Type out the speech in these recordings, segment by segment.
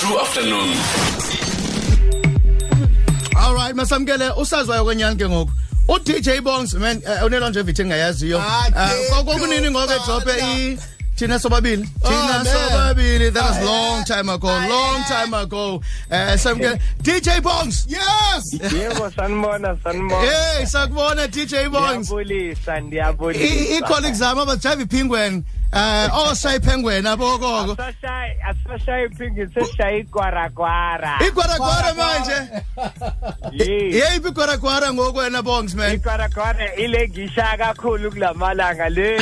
True afternoon. All right masamkele usazwayo kwenyani ke ngoku. U DJ Bongs man uh, unelonje vithi engayaziyo. Ade, kokunini ngoke drope i thina sobabili? Thina man. sobabili. That was Ah, long time ago long time ago. Eh samkele DJ Bongs! Yes! Yebo sanibona sanibona. hey sakubona DJ Bongs. Ngiyabulisa i ndiyabulisa. colleagues zami abajive penguin eh oshayi penguin abokoko Asashayi asashayi pingi seshayi kwarakwara. igwarakwara manje Yey. yeyiphi igwarakwara ngokwena Bongs man Ikwarakwara ile ngisha kakhulu kulamalanga le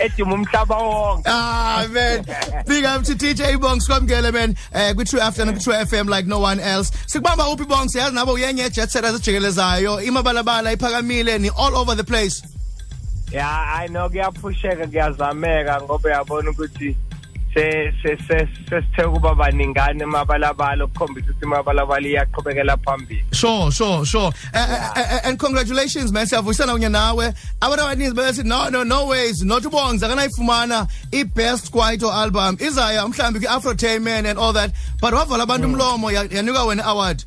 eduma umhlaba wonke. Ah man, big up to DJ Bongs kwamkele man. Eh ku True Afternoon ku True FM like no one else. Sikubamba uphi Bongs yazi nabo uyenye jet setters ejikelezayo. Imabalabala iphakamile ni all over the place. Ya I know kuyaphusheka kuyazameka ngoba uyabona ukuthi se se se sesithe kuba baningane emabalabala ukukhombisa ukuthi imabalabala iyaqhubekela phambili. Sure, sure, sure. Uh, uh, uh, and congratulations man. Siyavuyisana kunye nawe. Abantu abaninzi bathi no no no ways. Not Bongs akanayifumana i best kwaito album. Izaya mhlambi ku Afrotainment and all that. But wavala abantu umlomo ya- yanika wena award.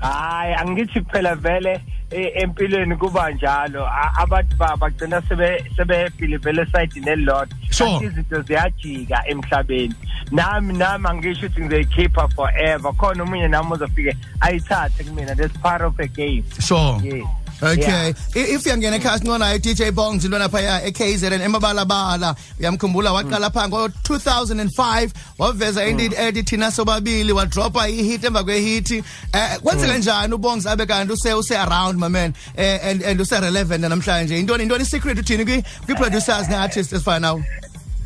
hayi angithi phela vele eh, empilweni kuba njalo. A- abantu ba- bagcina sebe sebehappy vele sayidini elilodwa Sure. Kanti izinto ziyajika emhlabeni. Nami nami angisho ukuthi ngizoyikhipha forever. Khona omunye nami uzofike ayithathe kumina that's part of a game. Sure. yeah okay. Yeah. if yangena ekhasi ncona i-dj bongs intwana phaya ekzn emabalabala. Uyamkhumbula waqala phaa ngo-2005 waveza hmm. indid ethi thina sobabili wadropa ihit emva kwehithi eh, um kwenzeka hmm. njani ubongs abe kanti use-around my man? Eh, and, and use-relevant namhlanje. Intoni intoni isecret uthini kwi-producers ne-artists ezifana nawe?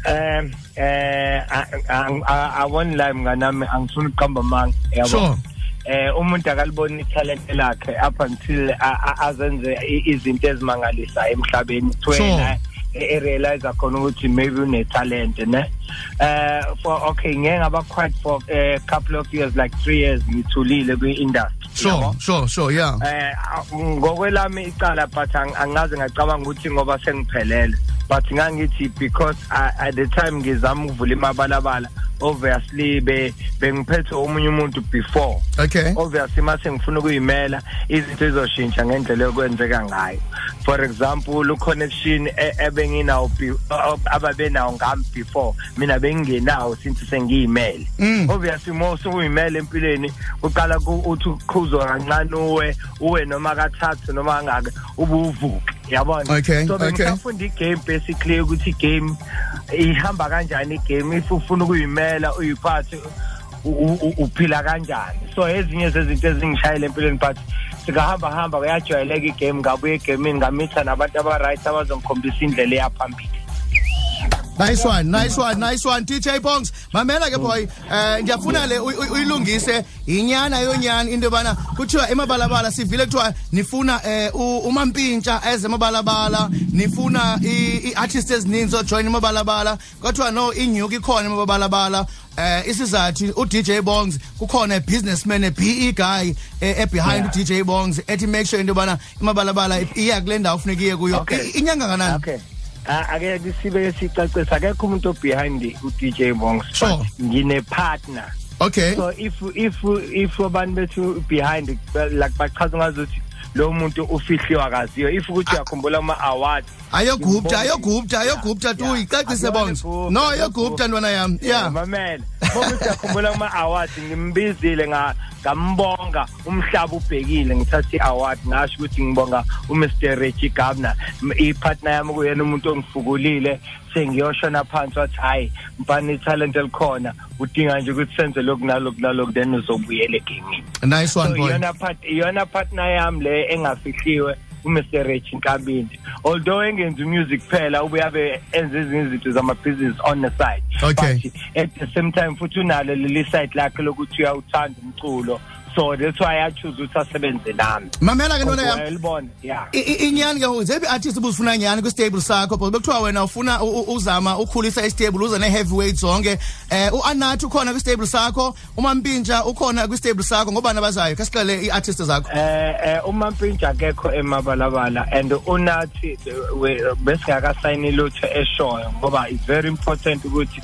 Um um i won't lie mnganami angifuni ukuqamba amanga sure. Eh umuntu akaliboni italent lakhe up until a- a- azenze i- izinto ezimangalisayo emhlabeni Sure. twena e-realize khona ukuthi maybe une talent ne eh for okay ngeke ngaba quite for a couple of years like 3 years ngithulile kwi-industry sure yabo. sure sure yeah eh ngokwelami icala but ang- angaze ngacabanga ukuthi ngoba sengiphelele but ngangithi because I, at the time ngizama ukuvula imabalabala obviously be bengiphethe omunye umuntu before. Okay. Obviously mase ngifuna ukuyimela izinto ezoshintsha ngendlela yokwenzeka ngayo. For example uconnection e- ebenginawo be- o- ababenawo ngami before mina bengingenawo since sengiyimele. Mm. obviously mo sukuyimele empilweni uqala ku- uthi ukhuzo kancane uwe uwe noma kathathu noma ngake ubuvuke. Yabona? Okay, so okay. bengisafunda igame basically ukuthi igame ihamba kanjani igame? If ufuna ukuyimela uyiphathe u- u- u- uphila kanjani? So ezinye zezinto ezingishayela empilweni but sikahamba hamba kuyajwayeleka igame ngabuye egamini ngamitha nabantu aba-right abazongikhombisa indlela eyaphambili Nice one, nice one, nice one. DJ Bongs, mamela ke boy. Eh ngiyafuna le uy- uy- uyilungise inyana yonyana into bana kuthiwa emabalabala sivile kuthiwa nifuna eh u- umampintsha ezemabalabala, nifuna i artists ezininzi o join emabalabala. Kuthiwa no inyuki ikhona emabalabala. Eh isizathu u DJ Bongs kukhona a businessman a PE guy eh, eh behind u Yeah. DJ Bongs ethi make sure into bana emabalabala iya kule ndawo funeka iye kuyo. Okay. I- Inyanga kanani? okay Ah, Ah, ake sibe sicacisa akekho umuntu obehind u-dj bongs Sure. ngine-partner Okay. so if if if abantu bethu behind like bachaza ngazuthi lo muntu ufihliwe akaziyo if ukuthi ah. uyakhumbula ama-award ayogupta ayogupta ayogupta tu Yeah. icacise bongs no ayogupta ntwana yami. Yeah mamela ukuthi uyakhumbula ama-awards ngimbizile nga- ngambonga umhlaba ubhekile ngithatha i-award ngasho ukuthi ngibonga umr reggie gabner ipartner yami kuyena umuntu ongifukulile sengiyoshona phansi wathi hhayi mpani ithalent elikhona udinga nje ukuthi senze lokhu naloku naloku then uzobuyela egamini nice one so boy. iyona partner yami le engafihliwe uMr. Rich Nkambindi although engenzi music phela ubuyabe enza ezinye izinto zama-business on the side. Okay. but at the same time futhi unalo leli side lakhe lokuthi uyawuthanda umculo so that's why I choose ukuthi asebenze nami. Mamela ke ntwana yami. uyalibona yeah I- i- inyani ke zephi artist ubuzifuna nyani kwi-stable sakho because bekuthiwa wena ufuna u- u- uzama ukhulisa i-stable uze ne-heavyweight zonke. Eh u-anathi ukhona kwi-stable sakho umampintsha ukhona kwi-stable sakho. Ngobani abazayo? Kasixele i-artist zakho. Eh eh uma mpintsha akekho emabalabala and unathi we- besingakasayini lutho eshoyo ngoba it's very important ukuthi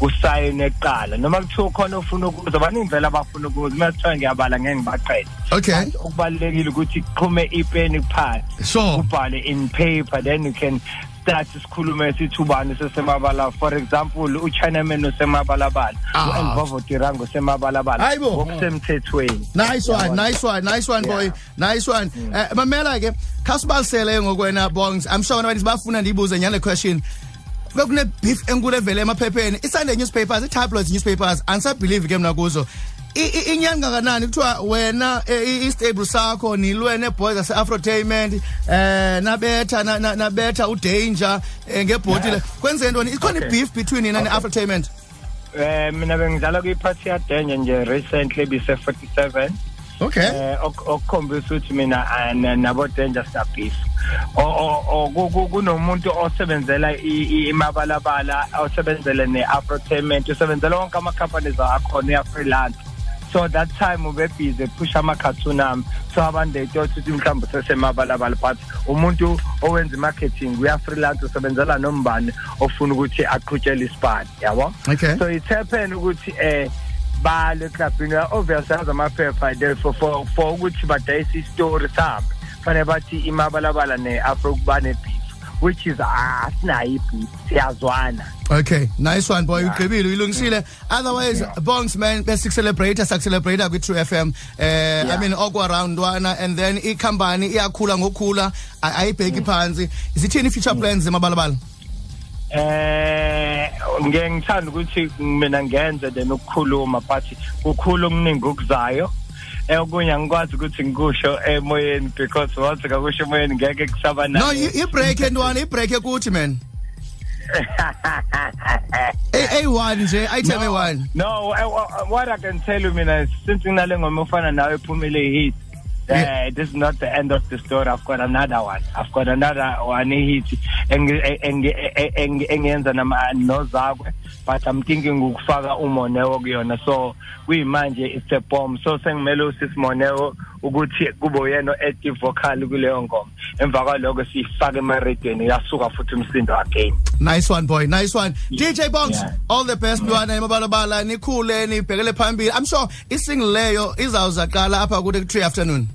usayine eqala noma kuthiwa khona ufuna ukuza baningi vele abafuna ukuza uma kuthiwa ngiyabala ngeke ngibaqede okay okubalulekile ukuthi kuqhume ipeni kuphansi sure ubhale in paper then you can start isikhulume sithi ubani sesemabala for example uchinaman usemabalabala Ah. u-elvovo tirango usemabalabala Hayibo. ngokusemthethweni Nice one, Yabona. nice one, nice one boy. Yeah. Nice one. Eh mamela ke khasibalisele ngokwena bongs. I'm sure abantu bafuna ndibuze nyane question. Bekune beef enkulu evele emaphepheni. Isunday newspapers, i-tabloids newspapers, ansabelieve ke mina kuzo. I- i- Inyani kangakanani kuthiwa wena eh, i- i-stable sakho nilwe neboys ase Afrotainment eh nabetha na- na- nabetha udanger eh, ngebhoti le kwenzeni ntoni ikhona Okay. ibeef between yina Okay. ne-Afrotainment eh mina bengidlala kwi-party yadenye nje recently bise 47 okay. Eh ok- okukhombisa ukuthi mina ah, na- nabo danger stabif kunomuntu osebenzela imabalabala osebenzele ne-afrotainment usebenzela wonke ama-companies akhona uya-freelance so that time ube busy ephusha ama-cartoon ami. So abantu they thought ukuthi mhlawumbe sesemabalabala but umuntu owenza i-marketing uya-freelance usebenzela nombani ofuna ukuthi aqhutshele isipani yabo? Okay. So it's happened ukuthi eh bale clubini obviously yazi amaphepha there for for for ukuthi badayise istory sahambe fanele bathi imabalabala ne-afro kuba ne-beef which is asinayo i-beef siyazwana Okay, nice one boy. Ugqibile uyilungisile. Otherwise bongs man bese celebrate sakucelebrate ku True FM. Eh I Yeah. mean okwa round one and then i company iyakhula ngokhula ay- ayibheki phansi. Isithini future plans emabalabala? eh ngeke ngithanda ukuthi mina ngenze then ukukhuluma but kukhulu okuningi okuzayo eh okunye angikwazi ukuthi ngikusho emoyeni because wathi kakusho emoyeni ngeke kusaba No, nayo i i break and one, i break ekuthi man. A A1 nje, item A1. No, I, I- what I can tell you, mina, since nginale ngoma ufana nawe ephumile hit. Yeah. Uh, this is not the end of the story. I've got another one. I've got another one hit engi- engi- engi- engiyenza nama nozakwe but I'm thinking ukufaka umoneo kuyona so kuyimanje it's a bomb so sengimele usisi moneo ukuthi kube uyena active vocal kuleyo ngoma emva kwaloko siyifaka emarediyweni yasuka futhi umsindo again Nice one boy, nice one. DJ Bongs, Yeah. all the best mntwana emabalabala nikhule nibhekele phambili. I'm sure isingle leyo izawuzaqala apha ku Tree afternoon.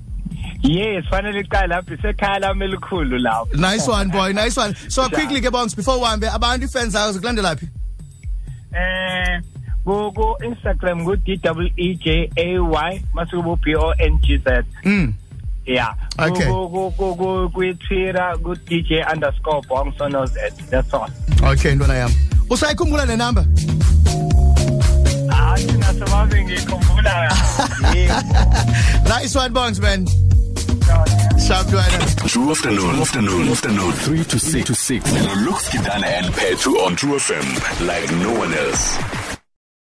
Yes fanele iqala lapho isekhaya lami elikhulu lapho Nice one boy, nice one. So quickly ke bongs before uhambe abantu ifans zakho zikulandela phi? eh ku ku Instagram ku D W E J A Y mase ku B O N G Z Mm. yeah Okay. ku ku ku ku Twitter ku DJ underscore Bongsono Z that's all Okay ntwana yami. Usayikhumbula le number? ah ngikhumbula Nice one bongs man. Sharp. True afternoon, afternoon, afternoon, 3 to 6 to 6. And Looks Kidana and Petru on True FM like no one else.